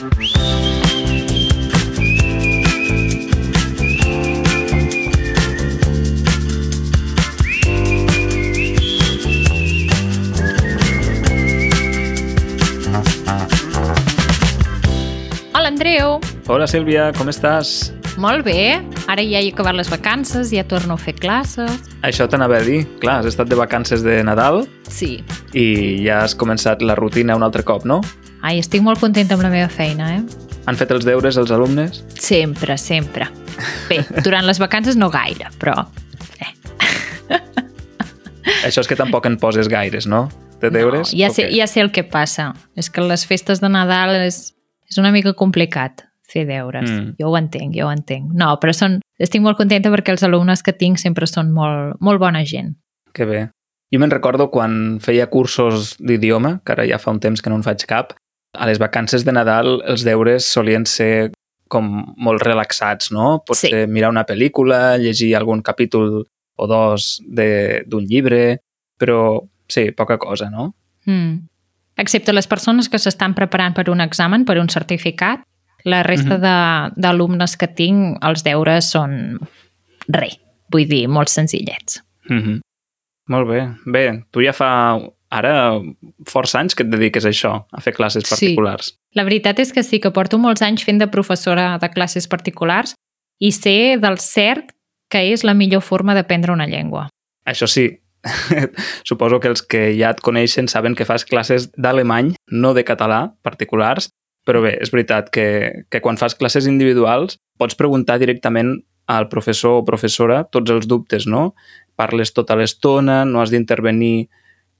Hola, Andreu. Hola Sílvia, com estàs? Molt bé. Ara ja he acabat les vacances, ja torno a fer classes. Això t'anava a dir. Clar, has estat de vacances de Nadal Sí. i ja has començat la rutina un altre cop, no? Ai, estic molt contenta amb la meva feina, eh? Han fet els deures els alumnes? Sempre, sempre. Bé, durant les vacances no gaire, però... Això és que tampoc en poses gaires, no? De deures? No, ja, sé, ja sé el que passa. És que les festes de Nadal és, és una mica complicat fer deures. Mm. Jo ho entenc, jo ho entenc. No, però són, estic molt contenta perquè els alumnes que tinc sempre són molt, molt bona gent. Que bé. Jo me'n recordo quan feia cursos d'idioma, que ara ja fa un temps que no en faig cap, a les vacances de Nadal els deures solien ser com molt relaxats, no? Potser mirar una pel·lícula, llegir algun capítol o dos de- d'un llibre, però sí, poca cosa, no? Mm. Excepte les persones que s'estan preparant per un examen, per un certificat, la resta Mhm. de d'alumnes que tinc, els deures són re, vull dir, molt senzillets. Mm -hmm. Molt bé. Bé, tu ja fa ara força anys que et dediques a això, a fer classes Sí. particulars. La veritat és que sí, que porto molts anys fent de professora de classes particulars i sé del cert que és la millor forma d'aprendre una llengua. Això sí, suposo que els que ja et coneixen saben que fas classes d'alemany, no de català, particulars, però bé, és veritat que, que quan fas classes individuals pots preguntar directament al professor o professora tots els dubtes, no? Parles tota l'estona, no has d'intervenir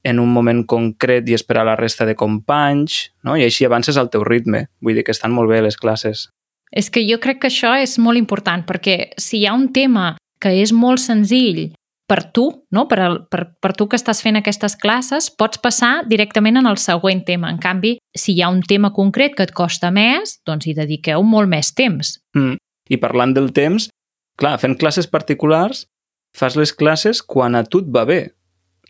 en un moment concret i esperar la resta de companys, no? I així avances al teu ritme. Vull dir que estan molt bé les classes. És que jo crec que això és molt important, perquè si hi ha un tema que és molt senzill per tu, no? per, al, per, per tu que estàs fent aquestes classes, pots passar directament en el següent tema. En canvi, si hi ha un tema concret que et costa més, doncs hi dediqueu molt més temps. Mm. I parlant del temps, clar, fent classes particulars, fas les classes quan a tu et va bé.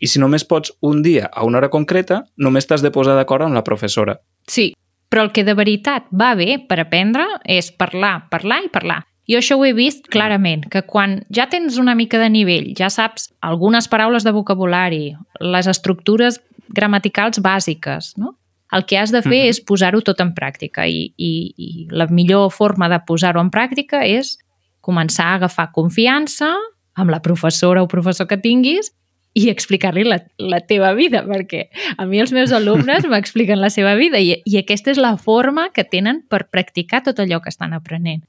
I si només pots un dia a una hora concreta, només t'has de posar d'acord amb la professora. Sí, però el que de veritat va bé per aprendre és parlar, parlar i parlar. Jo això ho he vist clarament, que quan ja tens una mica de nivell, ja saps algunes paraules de vocabulari, les estructures gramaticals bàsiques, no? El que has de fer Mhm. és posar-ho tot en pràctica i, i, i la millor forma de posar-ho en pràctica és començar a agafar confiança amb la professora o professor que tinguis i explicar-li la, la teva vida, perquè a mi els meus alumnes m'expliquen la seva vida i, i aquesta és la forma que tenen per practicar tot allò que estan aprenent.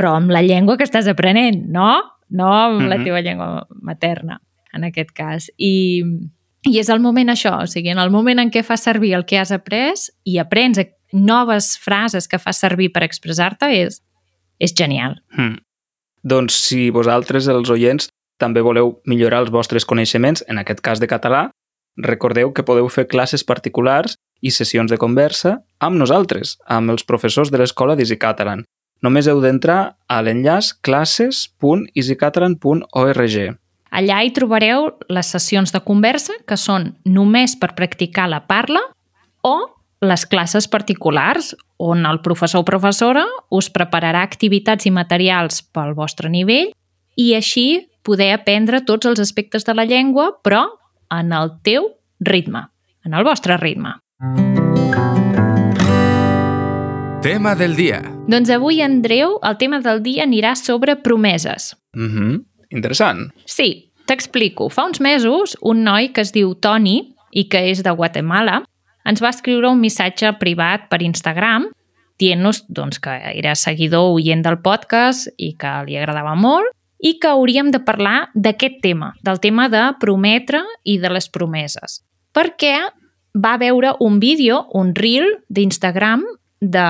Però amb la llengua que estàs aprenent, no? No amb la Mhm. teva llengua materna, en aquest cas. I, I és el moment això, o sigui, en el moment en què fas servir el que has après i aprens noves frases que fas servir per expressar-te, és, és genial. Mm. Doncs si vosaltres, els oients, també voleu millorar els vostres coneixements, en aquest cas de català, recordeu que podeu fer classes particulars i sessions de conversa amb nosaltres, amb els professors de l'escola d'Easy Catalan. Només heu d'entrar a l'enllaç classes.easycatalan.org. Allà hi trobareu les sessions de conversa, que són només per practicar la parla, o les classes particulars, on el professor o professora us prepararà activitats i materials pel vostre nivell i així poder aprendre tots els aspectes de la llengua, però en el teu ritme, en el vostre ritme. Tema del dia. Doncs avui, Andreu, el tema del dia anirà sobre promeses. Mm -hmm. Interessant. Sí, t'explico. Fa uns mesos, un noi que es diu Toni i que és de Guatemala ens va escriure un missatge privat per Instagram dient-nos doncs, que era seguidor oient del podcast i que li agradava molt i que hauríem de parlar d'aquest tema, del tema de prometre i de les promeses. Perquè va veure un vídeo, un reel d'Instagram de,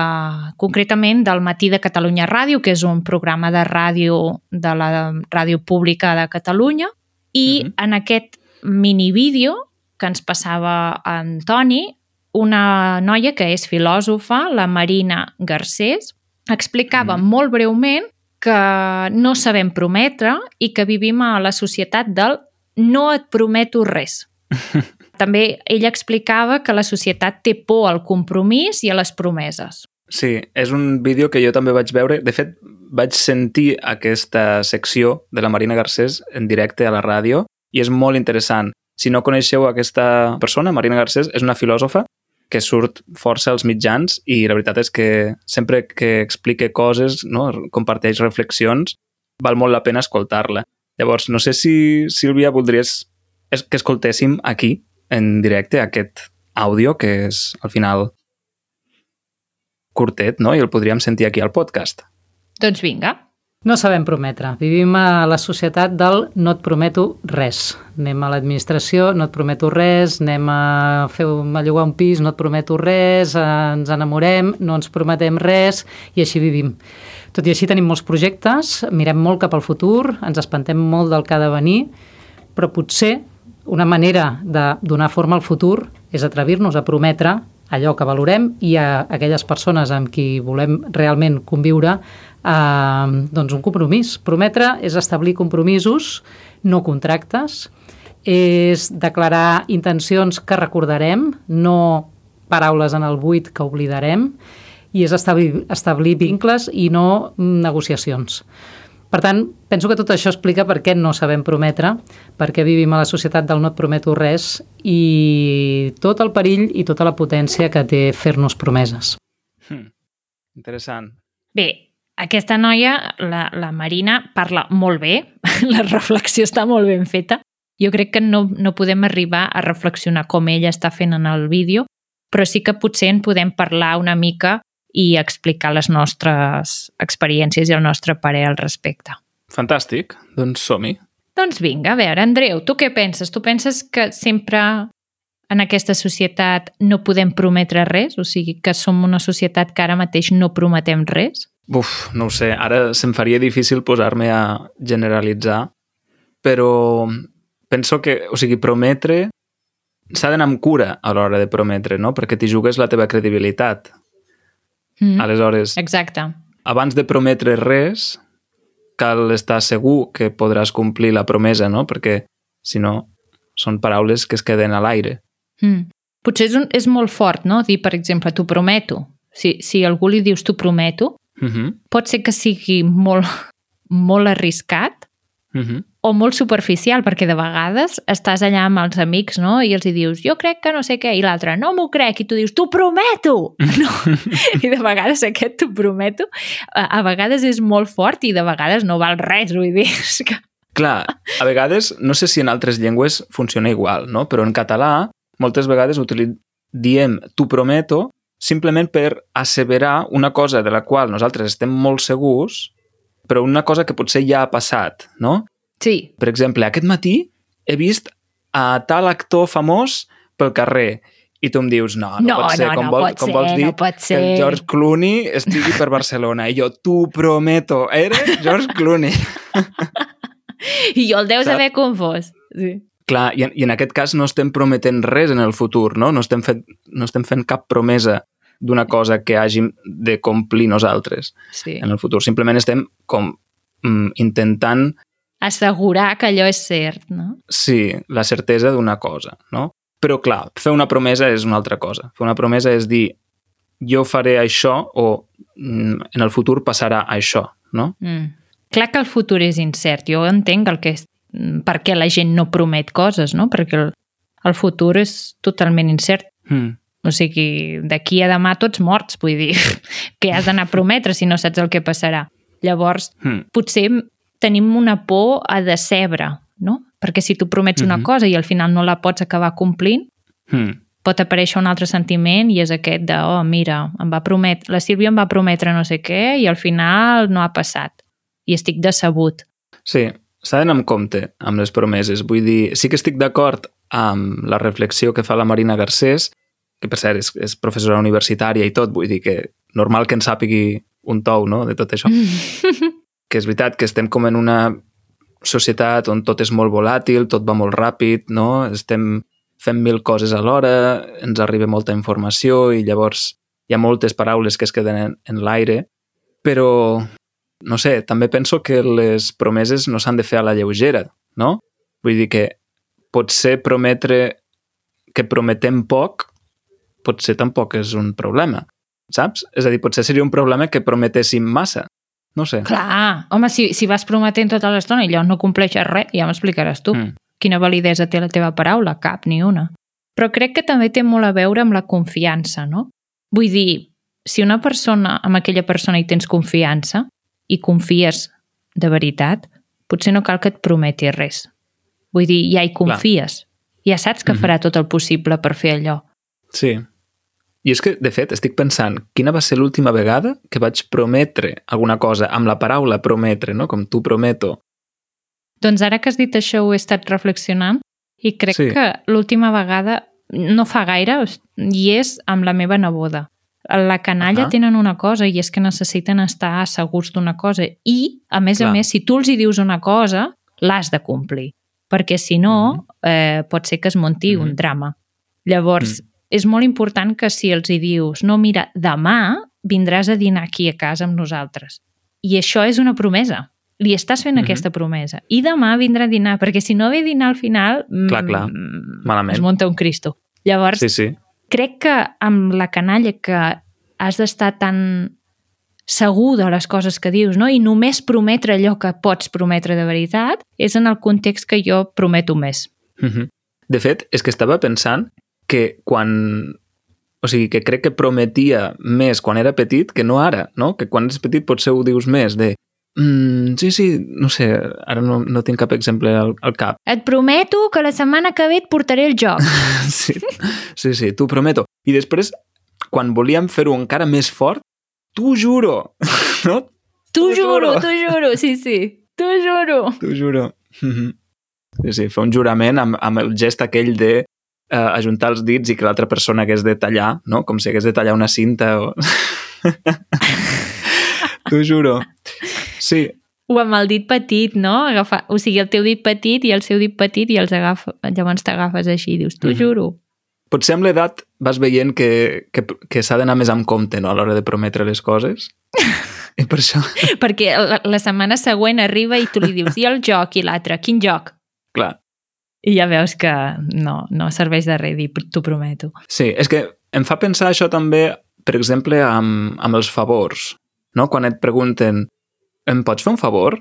concretament del Matí de Catalunya Ràdio, que és un programa de ràdio de la ràdio pública de Catalunya, i Mhm. uh -huh. en aquest minivídeo que ens passava en Toni, una noia que és filòsofa, la Marina Garcés, explicava Mhm. molt breument que no sabem prometre i que vivim a la societat del no et prometo res. També ella explicava que la societat té por al compromís i a les promeses. Sí, és un vídeo que jo també vaig veure. De fet, vaig sentir aquesta secció de la Marina Garcés en directe a la ràdio i és molt interessant. Si no coneixeu aquesta persona, Marina Garcés és una filòsofa que surt força als mitjans i la veritat és que sempre que explique coses, no, comparteix reflexions, val molt la pena escoltar-la. Llavors, no sé si, Sílvia, voldries que escoltéssim aquí, en directe, aquest àudio, que és, al final, curtet, no? I el podríem sentir aquí al podcast. Doncs vinga. No sabem prometre. Vivim a la societat del no et prometo res. Anem a l'administració, no et prometo res, anem a fer a llogar un pis, no et prometo res, ens enamorem, no ens prometem res i així vivim. Tot i així tenim molts projectes, mirem molt cap al futur, ens espantem molt del que ha de venir, però potser una manera de donar forma al futur és atrevir-nos a prometre allò que valorem i a aquelles persones amb qui volem realment conviure eh, doncs un compromís. Prometre és establir compromisos, no contractes, és declarar intencions que recordarem, no paraules en el buit que oblidarem, i és establir, establir vincles i no negociacions. Per tant, penso que tot això explica per què no sabem prometre, per què vivim a la societat del no et prometo res i tot el perill i tota la potència que té fer-nos promeses. Hmm. Interessant. Bé, aquesta noia, la, la Marina, parla molt bé, la reflexió està molt ben feta. Jo crec que no, no podem arribar a reflexionar com ella està fent en el vídeo, però sí que potser en podem parlar una mica i explicar les nostres experiències i el nostre parer al respecte. Fantàstic, doncs som-hi. Doncs vinga, a veure, Andreu, tu què penses? Tu penses que sempre en aquesta societat no podem prometre res? O sigui, que som una societat que ara mateix no prometem res? Uf, no ho sé, ara se'm faria difícil posar-me a generalitzar, però penso que, o sigui, prometre s'ha d'anar amb cura a l'hora de prometre, no? Perquè t'hi jugues la teva credibilitat. Mm. Aleshores, Exacte. abans de prometre res, cal estar segur que podràs complir la promesa, no? Perquè, si no, són paraules que es queden a l'aire. Mm. Potser és, un, és molt fort, no? Dir, per exemple, t'ho prometo. Si, si algú li dius t'ho prometo, Uh -huh. pot ser que sigui molt, molt arriscat Uh -huh. O molt superficial, perquè de vegades estàs allà amb els amics, no?, i els hi dius, jo crec que no sé què, i l'altre, no m'ho crec, i tu dius, t'ho prometo! No? I de vegades aquest t'ho prometo, a, a vegades és molt fort i de vegades no val res, vull dir, és que... Clar, a vegades, no sé si en altres llengües funciona igual, no? però en català moltes vegades utili... diem t'ho prometo simplement per asseverar una cosa de la qual nosaltres estem molt segurs, però una cosa que potser ja ha passat, no? Sí, Per exemple, aquest matí he vist a tal actor famós pel carrer i tu em dius, no, no, No, pot ser, no, com, no vol, pot com ser, vols dir no pot que el ser." George Clooney estigui per Barcelona. I jo, t'ho prometo, era George Clooney. i jo el deus Saps? haver confós. Sí. Clar, i en, i en aquest cas no estem prometent res en el futur, no? No estem, fet, no estem fent cap promesa d'una cosa que hàgim de complir nosaltres sí. en el futur. Simplement estem com mm, intentant, Assegurar que allò és cert, no? sí, la certesa d'una cosa, no? Però clar, fer una promesa és una altra cosa. Fer una promesa és dir jo faré això o mm, en el futur passarà això, no? Mm. Clar que el futur és incert. Jo entenc el que és, mm, per què la gent no promet coses, no? Perquè el, el futur és totalment incert. Mm. O sigui, d'aquí a demà tots morts, vull dir, que has d'anar a prometre si no saps el que passarà. Llavors, Mm. potser tenim una por a decebre, no? Perquè si tu promets una Mhm. cosa i al final no la pots acabar complint, Mm. pot aparèixer un altre sentiment i és aquest de, oh, mira, em va prometre, la Sílvia em va prometre no sé què i al final no ha passat. I estic decebut. Sí, s'ha d'anar amb compte amb les promeses. Vull dir, sí que estic d'acord amb la reflexió que fa la Marina Garcés, que per cert és, és professora universitària i tot, vull dir que normal que en sàpigui un tou no, de tot això. que és veritat que estem com en una societat on tot és molt volàtil, tot va molt ràpid, no? estem fent mil coses alhora, ens arriba molta informació i llavors hi ha moltes paraules que es queden en, en l'aire, però no sé, també penso que les promeses no s'han de fer a la lleugera, no? Vull dir que potser prometre que prometem poc potser tampoc és un problema. saps? És a dir, potser seria un problema que prometéssim massa. No sé. Clar, home, si, si vas prometent tota l'estona i allò no compleixes res, ja m'explicaràs tu. Mm. Quina validesa té la teva paraula? Cap, ni una. Però crec que també té molt a veure amb la confiança, no? Vull dir, si una persona, amb aquella persona hi tens confiança i confies de veritat, potser no cal que et prometi res. Vull dir, ja hi confies. Ja saps que Mhm. farà tot el possible per fer allò. Sí. I és que, de fet, estic pensant, quina va ser l'última vegada que vaig prometre alguna cosa amb la paraula prometre, no? Com tu prometo. Doncs ara que has dit això ho he estat reflexionant i crec Sí. que l'última vegada, no fa gaire, i és amb la meva neboda. A La canalla Ahà. tenen una cosa i és que necessiten estar segurs d'una cosa i, a més a Clar. més, si tu els hi dius una cosa, l'has de complir. Perquè si no, eh, pot ser que es munti Mhm. un drama. Llavors, és molt important que si els hi dius no, mira, demà vindràs a dinar aquí a casa amb nosaltres. I això és una promesa. Li estàs fent Mhm. aquesta promesa. I demà vindrà a dinar, perquè si no ve a dinar al final... Clar, clar. mm, Malament. Es munta un Cristo. Llavors, Sí, sí. crec que amb la canalla que has d'estar tan segur de les coses que dius, no? i només prometre allò que pots prometre de veritat, és en el context que jo prometo més. Mhm. De fet, és que estava pensant que quan... O sigui, que crec que prometia més quan era petit que no ara, no? Que quan ets petit potser ho dius més de... Mm, sí, sí, no sé, ara no, no tinc cap exemple al, al cap. Et prometo que la setmana que ve et portaré el joc. Sí, sí, sí, t'ho prometo. I després, quan volíem fer-ho encara més fort, t'ho juro, no? T'ho juro, t'ho juro, sí, sí. T'ho juro. T'ho juro. Mhm. Sí, sí, fer un jurament amb, amb el gest aquell de eh, ajuntar els dits i que l'altra persona hagués de tallar, no? Com si hagués de tallar una cinta o... T'ho juro. Sí, O amb el dit petit, no? Agafa... O sigui, el teu dit petit i el seu dit petit i els agafa... llavors t'agafes així i dius, t'ho Mhm. juro. potser amb l'edat vas veient que, que, que s'ha d'anar més amb compte no? a l'hora de prometre les coses. I per això, Perquè la, la setmana següent arriba i tu li dius, i el joc i l'altre, quin joc? clar, I ja veus que no, no serveix de res dir, t'ho prometo. Sí, és que em fa pensar això també, per exemple, amb, amb els favors. No? Quan et pregunten, em pots fer un favor?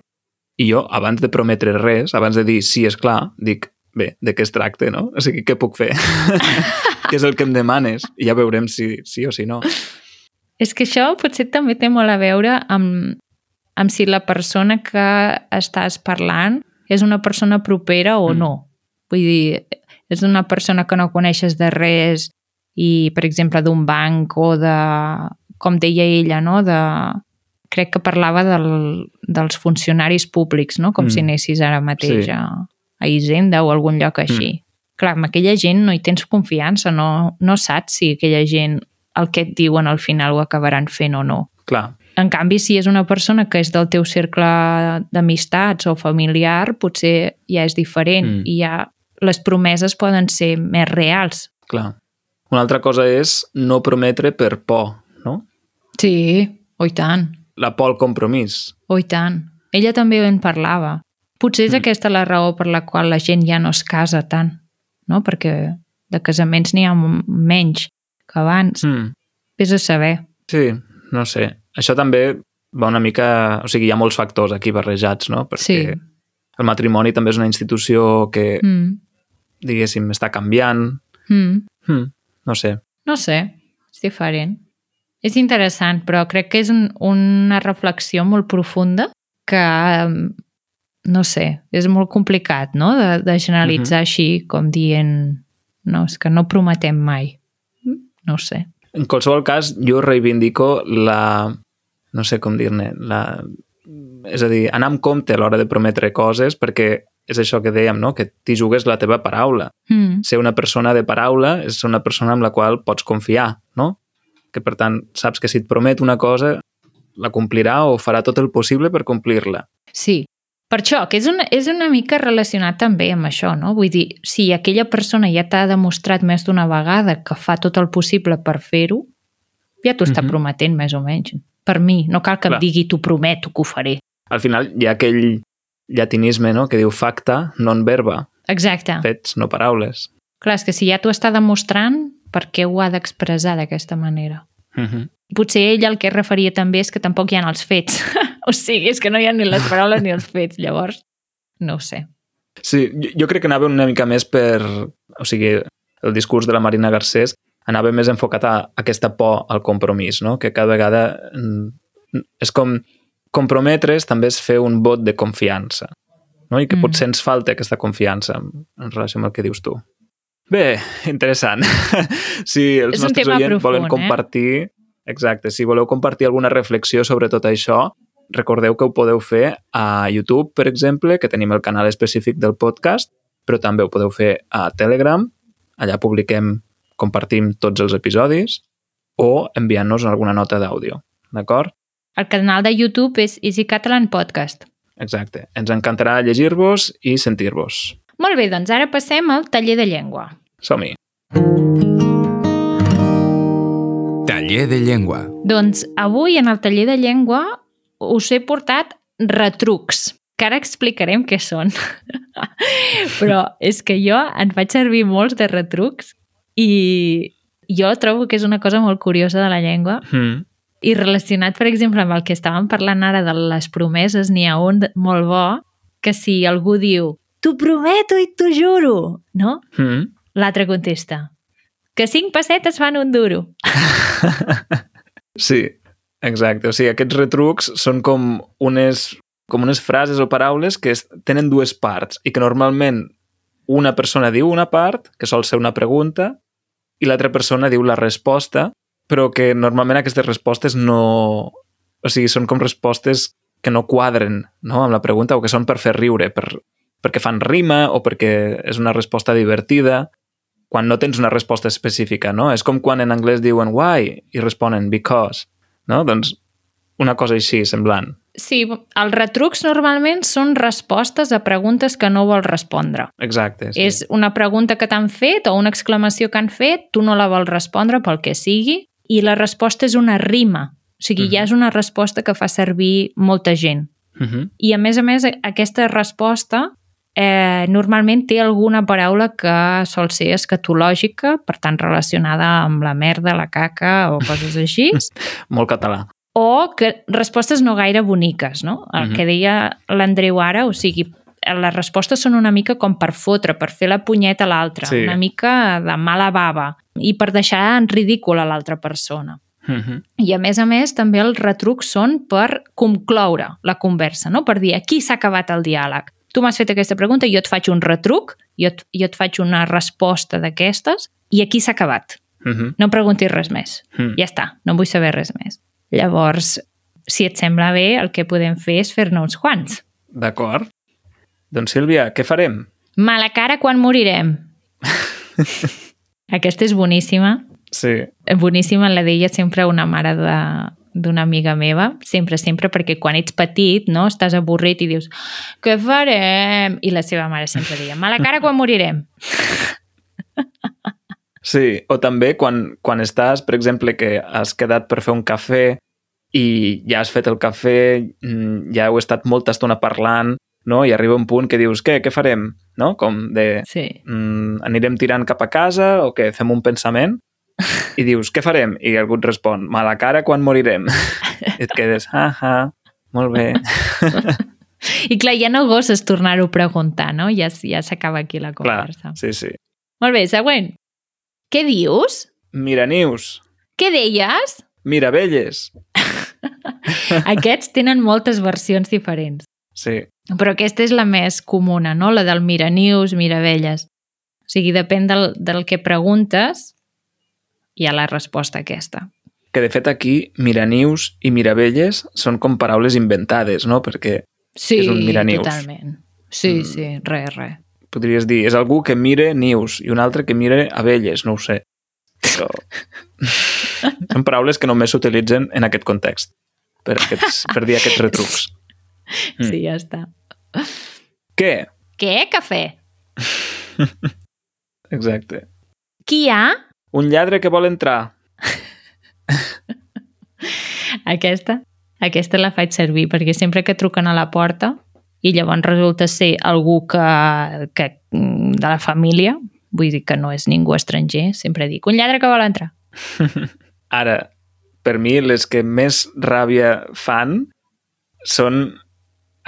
I jo, abans de prometre res, abans de dir sí, és clar, dic, bé, de què es tracta, no? O sigui, què puc fer? què és el que em demanes? I ja veurem si sí o si no. És que això potser també té molt a veure amb, amb si la persona que estàs parlant és una persona propera o Mm. no. Vull dir, és una persona que no coneixes de res i, per exemple, d'un banc o de, com deia ella, no? de, crec que parlava del, dels funcionaris públics, no? com Mm. si anessis ara mateix Sí. a, a Hisenda o a algun lloc així. Clar, amb aquella gent no hi tens confiança, no, no saps si aquella gent el que et diuen al final ho acabaran fent o no. Clar, En canvi, si és una persona que és del teu cercle d'amistats o familiar, potser ja és diferent Mm. i ja les promeses poden ser més reals. clar. Una altra cosa és no prometre per por, no? Sí, o i tant, La por al compromís. o i tant. Ella també en parlava. Potser és Mm. aquesta la raó per la qual la gent ja no es casa tant, no? Perquè de casaments n'hi ha menys que abans. Mm. Vés a saber. Sí, no sé. Això també va una mica... O sigui, hi ha molts factors aquí barrejats, no? Perquè Sí. el matrimoni també és una institució que, Mm. Diguéssim, està canviant. Mm. Hmm, no sé. No sé, és diferent. És interessant, però crec que és un, una reflexió molt profunda que, em, no sé, és molt complicat, no?, de, de generalitzar així, com dient, no, és que no prometem mai. No sé. En qualsevol cas, jo reivindico la... No sé com dir-ne. La... És a dir, anar amb compte a l'hora de prometre coses perquè és això que dèiem, no? que t'hi jugues la teva paraula. Mm. Ser una persona de paraula és una persona amb la qual pots confiar, no? Que per tant, saps que si et promet una cosa, la complirà o farà tot el possible per complir-la. Sí, per això, que és una, és una mica relacionat també amb això, no? Vull dir, si aquella persona ja t'ha demostrat més d'una vegada que fa tot el possible per fer-ho, ja t'ho està Mhm. prometent més o menys. Per mi, no cal que Clar. em digui t'ho prometo que ho faré. Al final hi ha aquell llatinisme no? que diu facta non verba, Exacte. fets, no paraules. Clar, és que si ja t'ho està demostrant, per què ho ha d'expressar d'aquesta manera? Uh -huh. Potser ell el que es referia també és que tampoc hi ha els fets. o sigui, és que no hi ha ni les paraules ni els fets. Llavors, no ho sé. Sí, jo, jo crec que anava una mica més per... O sigui, el discurs de la Marina Garcés anava més enfocat a aquesta por al compromís, no? que cada vegada mm, és com comprometre's també és fer un vot de confiança no? i que mm. potser ens falta aquesta confiança en, relació amb el que dius tu. Bé, interessant. si els És nostres oients profund, volen eh? compartir... Exacte, si voleu compartir alguna reflexió sobre tot això, recordeu que ho podeu fer a YouTube, per exemple, que tenim el canal específic del podcast, però també ho podeu fer a Telegram, allà publiquem, compartim tots els episodis, o enviant-nos alguna nota d'àudio, d'acord? El canal de YouTube és Easy Catalan Podcast. Exacte. Ens encantarà llegir-vos i sentir-vos. Molt bé, doncs ara passem al taller de llengua. Som-hi. Taller de llengua. Doncs avui en el taller de llengua us he portat retrucs, que ara explicarem què són. Però és que jo en faig servir molts de retrucs i jo trobo que és una cosa molt curiosa de la llengua Mm. I relacionat, per exemple, amb el que estàvem parlant ara de les promeses, n'hi ha un molt bo que si algú diu t'ho prometo i t'ho juro, no? Mm. L'altre contesta que cinc pessetes fan un duro. Sí, exacte. O sigui, aquests retrucs són com unes, com unes frases o paraules que es, tenen dues parts i que normalment una persona diu una part, que sol ser una pregunta, i l'altra persona diu la resposta, però que normalment aquestes respostes no... O sigui, són com respostes que no quadren no? amb la pregunta o que són per fer riure, per, perquè fan rima o perquè és una resposta divertida quan no tens una resposta específica, no? És com quan en anglès diuen why i responen because, no? Doncs una cosa així, semblant. Sí, els retrucs normalment són respostes a preguntes que no vols respondre. Exacte. Sí. És una pregunta que t'han fet o una exclamació que han fet, tu no la vols respondre pel que sigui, i la resposta és una rima. O sigui, Mhm. ja és una resposta que fa servir molta gent. Uh -huh. I a més a més, aquesta resposta eh, normalment té alguna paraula que sol ser escatològica, per tant relacionada amb la merda, la caca o coses així, Molt català. o que respostes no gaire boniques, no? El Mhm. que deia l'Andreu ara, o sigui, les respostes són una mica com per fotre, per fer la punyeta a l'altre, Sí. una mica de mala bava i per deixar en ridícul a l'altra persona. Uh -huh. I a més a més també els retrucs són per concloure la conversa, no? per dir aquí s'ha acabat el diàleg. Tu m'has fet aquesta pregunta, jo et faig un retruc, jo et, jo et faig una resposta d'aquestes i aquí s'ha acabat. Uh -huh. No preguntis res més. Mm. Ja està, no vull saber res més. Llavors, si et sembla bé, el que podem fer és fer-ne uns quants. D'acord. Doncs Sílvia, què farem? Mala cara quan morirem. Aquesta és boníssima. Sí. boníssima, la deia sempre una mare de d'una amiga meva, sempre, sempre, perquè quan ets petit, no, estàs avorrit i dius què farem? I la seva mare sempre deia mala cara quan morirem. Sí, o també quan, quan estàs, per exemple, que has quedat per fer un cafè i ja has fet el cafè, mm, ja heu estat molta estona parlant, no? i arriba un punt que dius, què, què farem? No? Com de, Sí. mm, anirem tirant cap a casa o que fem un pensament? I dius, què farem? I algú et respon, mala cara quan morirem. I et quedes, ah, ah, molt bé. I clar, ja no gosses tornar-ho a preguntar, no? Ja, ja s'acaba aquí la Clar, conversa. sí, sí. Molt bé, següent. Què dius? Mira nius, Què deies? mira velles. Aquests tenen moltes versions diferents. Sí, Però aquesta és la més comuna, no? La del miranius, miravelles. O sigui, depèn del, del que preguntes, hi ha la resposta aquesta. que de fet aquí miranius i miravelles són com paraules inventades, no? Perquè Sí, És un miranius. totalment. Sí, Mm. sí, res, res. podries dir, és algú que mire nius i un altre que mire abelles, no ho sé. Però... són paraules que només s'utilitzen en aquest context, per, aquests, per dir aquests retrucs. Mm. Sí, ja està. Què? Què? Cafè? Exacte. Qui hi ha? Un lladre que vol entrar. Aquesta? Aquesta la faig servir perquè sempre que truquen a la porta i llavors resulta ser algú que, que de la família, vull dir que no és ningú estranger, sempre dic, un lladre que vol entrar. Ara, per mi, les que més ràbia fan són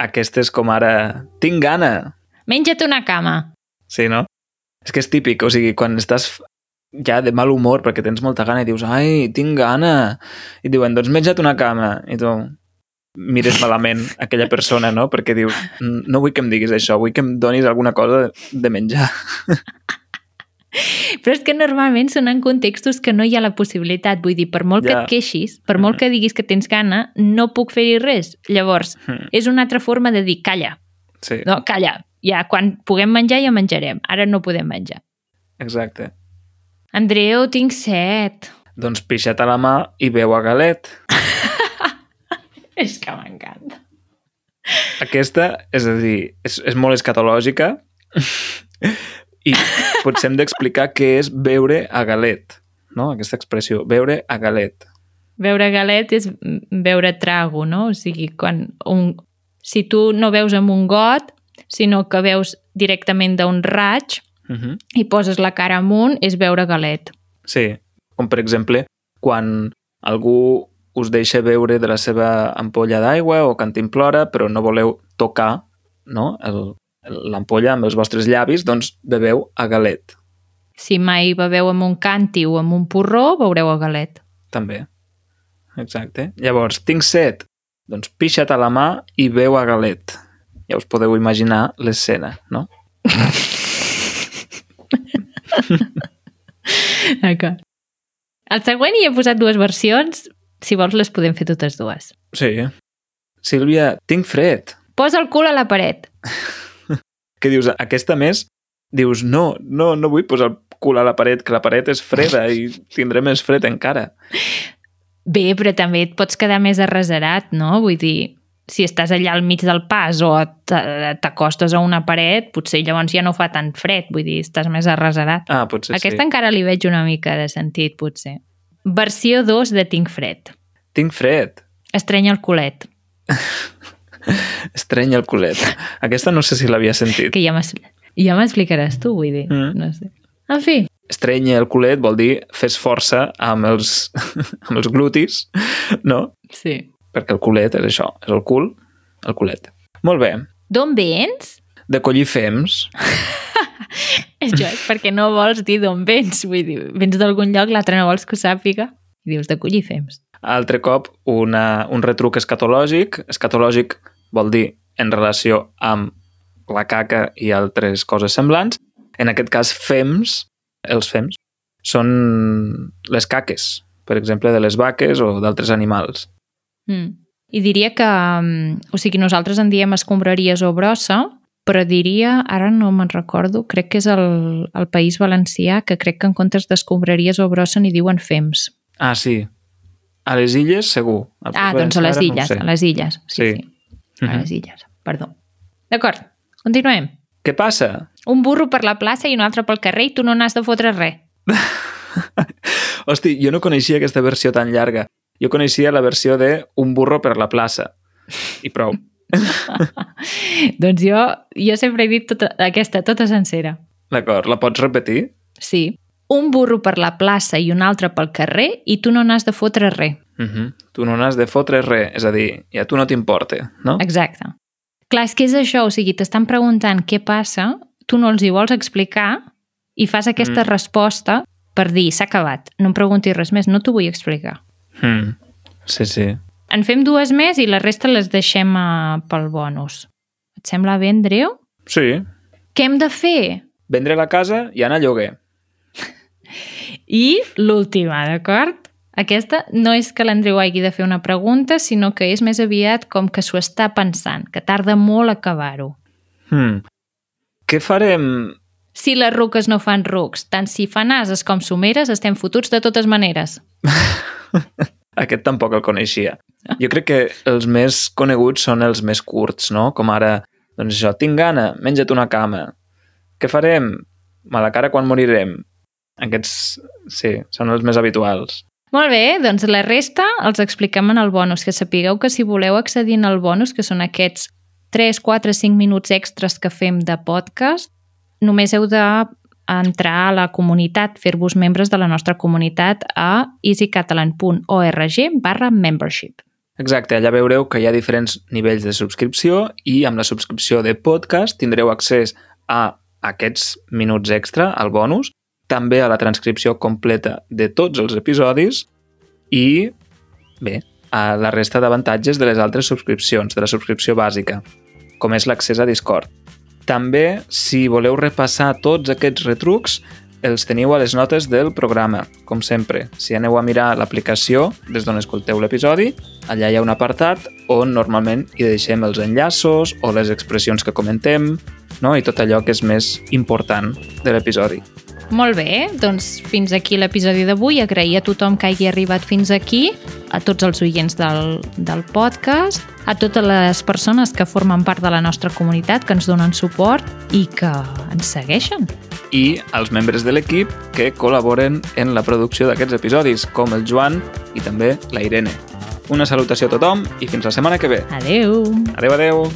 aquestes com ara tinc gana. Menja't una cama. Sí, no? És que és típic, o sigui, quan estàs ja de mal humor perquè tens molta gana i dius, ai, tinc gana. I diuen, doncs menja't una cama. I tu mires malament aquella persona, no? Perquè dius, no vull que em diguis això, vull que em donis alguna cosa de menjar. Però és que normalment són en contextos que no hi ha la possibilitat. Vull dir, per molt que Ja. et queixis, per molt que diguis que tens gana, no puc fer-hi res. Llavors, Mm. és una altra forma de dir, calla, Sí, no, calla. Ja, quan puguem menjar ja menjarem. Ara no podem menjar. exacte. Andreu, tinc set. Doncs pixa't a la mà i beu a galet. És que m'encanta. Aquesta, és a dir, és, és molt escatològica i potser hem d'explicar què és beure a galet, no? Aquesta expressió, beure a galet. Beure galet és beure trago, no? O sigui, quan un... si tu no veus amb un got, sinó que veus directament d'un raig Uh -huh. i poses la cara amunt, és beure galet. Sí, com per exemple, quan algú us deixa beure de la seva ampolla d'aigua o cantimplora, però no voleu tocar no? el- l'ampolla amb els vostres llavis, doncs beveu a galet, Si mai beveu amb un canti o amb un porró, veureu a galet. també. Exacte. Llavors, tinc set, doncs pixa't a la mà i beu a galet. Ja us podeu imaginar l'escena, no? D'acord. Al següent hi he posat dues versions. Si vols, les podem fer totes dues. Sí. Sílvia, tinc fred. Posa el cul a la paret. Què dius? Aquesta més, dius, no, no, no vull posar el cul a la paret, que la paret és freda i tindré més fred encara. Bé, però també et pots quedar més arreserat, no? Vull dir, si estàs allà al mig del pas o t'acostes a una paret, potser llavors ja no fa tant fred, vull dir, estàs més arreserat. Ah, potser Aquesta sí. encara li veig una mica de sentit, potser. Versió 2 de Tinc fred. Tinc fred. Estrenya el culet. Estreny el culet. Aquesta no sé si l'havia sentit. Que ja m'es- ja m'explicaràs tu, vull dir. Mm. No sé. En fi, Estreny el culet vol dir fes força amb els, amb els glutis, no? sí. Perquè el culet és això, és el cul, el culet. Molt bé. D'on vens? De collir fems. És perquè no vols dir d'on vens. Vull dir, vens d'algun lloc, l'altre no vols que ho sàpiga. I dius de collir fems. Altre cop, una, un retruc escatològic. Escatològic vol dir en relació amb la caca i altres coses semblants. En aquest cas, fems, els fems, són les caques, per exemple, de les vaques o d'altres animals. Mm. I diria que... mm, O sigui, nosaltres en diem escombraries o brossa, però diria, ara no me'n recordo, crec que és el, el País Valencià, que crec que en comptes d'escombraries o brossa n'hi diuen fems. Ah, sí. A les illes, segur. Ah, doncs a les illes, no a les illes. Sí, Sí. sí. A Mhm. les illes, perdó. D'acord, continuem. Què passa? Un burro per la plaça i un altre pel carrer i tu no n'has de fotre res. Hosti, jo no coneixia aquesta versió tan llarga. Jo coneixia la versió de un burro per la plaça. I prou. doncs jo, jo sempre he dit tota, aquesta, tota sencera. D'acord, la pots repetir? Sí. Un burro per la plaça i un altre pel carrer i tu no n'has de fotre res. Uh -huh. Tu no n'has de fotre res, és a dir, ja tu no t'importa, no? Exacte. Clar, és que és això, o sigui, t'estan preguntant què passa, tu no els hi vols explicar i fas aquesta Mm. mm. resposta per dir, s'ha acabat, no em preguntis res més, no t'ho vull explicar. Mm. Sí, sí. En fem dues més i la resta les deixem uh, pel bonus. Et sembla bé, Andreu? Sí. Què hem de fer? Vendre la casa i anar a lloguer. I l'última, d'acord? Aquesta no és que l'Andreu hagi de fer una pregunta, sinó que és més aviat com que s'ho està pensant, que tarda molt a acabar-ho. Hmm. Què farem? Si les ruques no fan rucs, tant si fan ases com someres, estem fotuts de totes maneres. Aquest tampoc el coneixia. Jo crec que els més coneguts són els més curts, no? Com ara, doncs això, tinc gana, menja't una cama. Què farem? Mala cara quan morirem. Aquests, sí, són els més habituals. Molt bé, doncs la resta els expliquem en el bonus, que sapigueu que si voleu accedir en el bonus, que són aquests 3, 4, 5 minuts extras que fem de podcast, només heu de entrar a la comunitat, fer-vos membres de la nostra comunitat a easycatalan.org barra membership. Exacte, allà veureu que hi ha diferents nivells de subscripció i amb la subscripció de podcast tindreu accés a aquests minuts extra, al bonus, també a la transcripció completa de tots els episodis i, bé, a la resta d'avantatges de les altres subscripcions, de la subscripció bàsica, com és l'accés a Discord. També, si voleu repassar tots aquests retrucs, els teniu a les notes del programa, com sempre. Si aneu a mirar l'aplicació des d'on escolteu l'episodi, allà hi ha un apartat on normalment hi deixem els enllaços o les expressions que comentem no? i tot allò que és més important de l'episodi. Molt bé, doncs fins aquí l'episodi d'avui. Agrair a tothom que hagi arribat fins aquí, a tots els oients del, del podcast, a totes les persones que formen part de la nostra comunitat, que ens donen suport i que ens segueixen. I als membres de l'equip que col·laboren en la producció d'aquests episodis, com el Joan i també la Irene. Una salutació a tothom i fins la setmana que ve. Adeu! Adeu, adeu!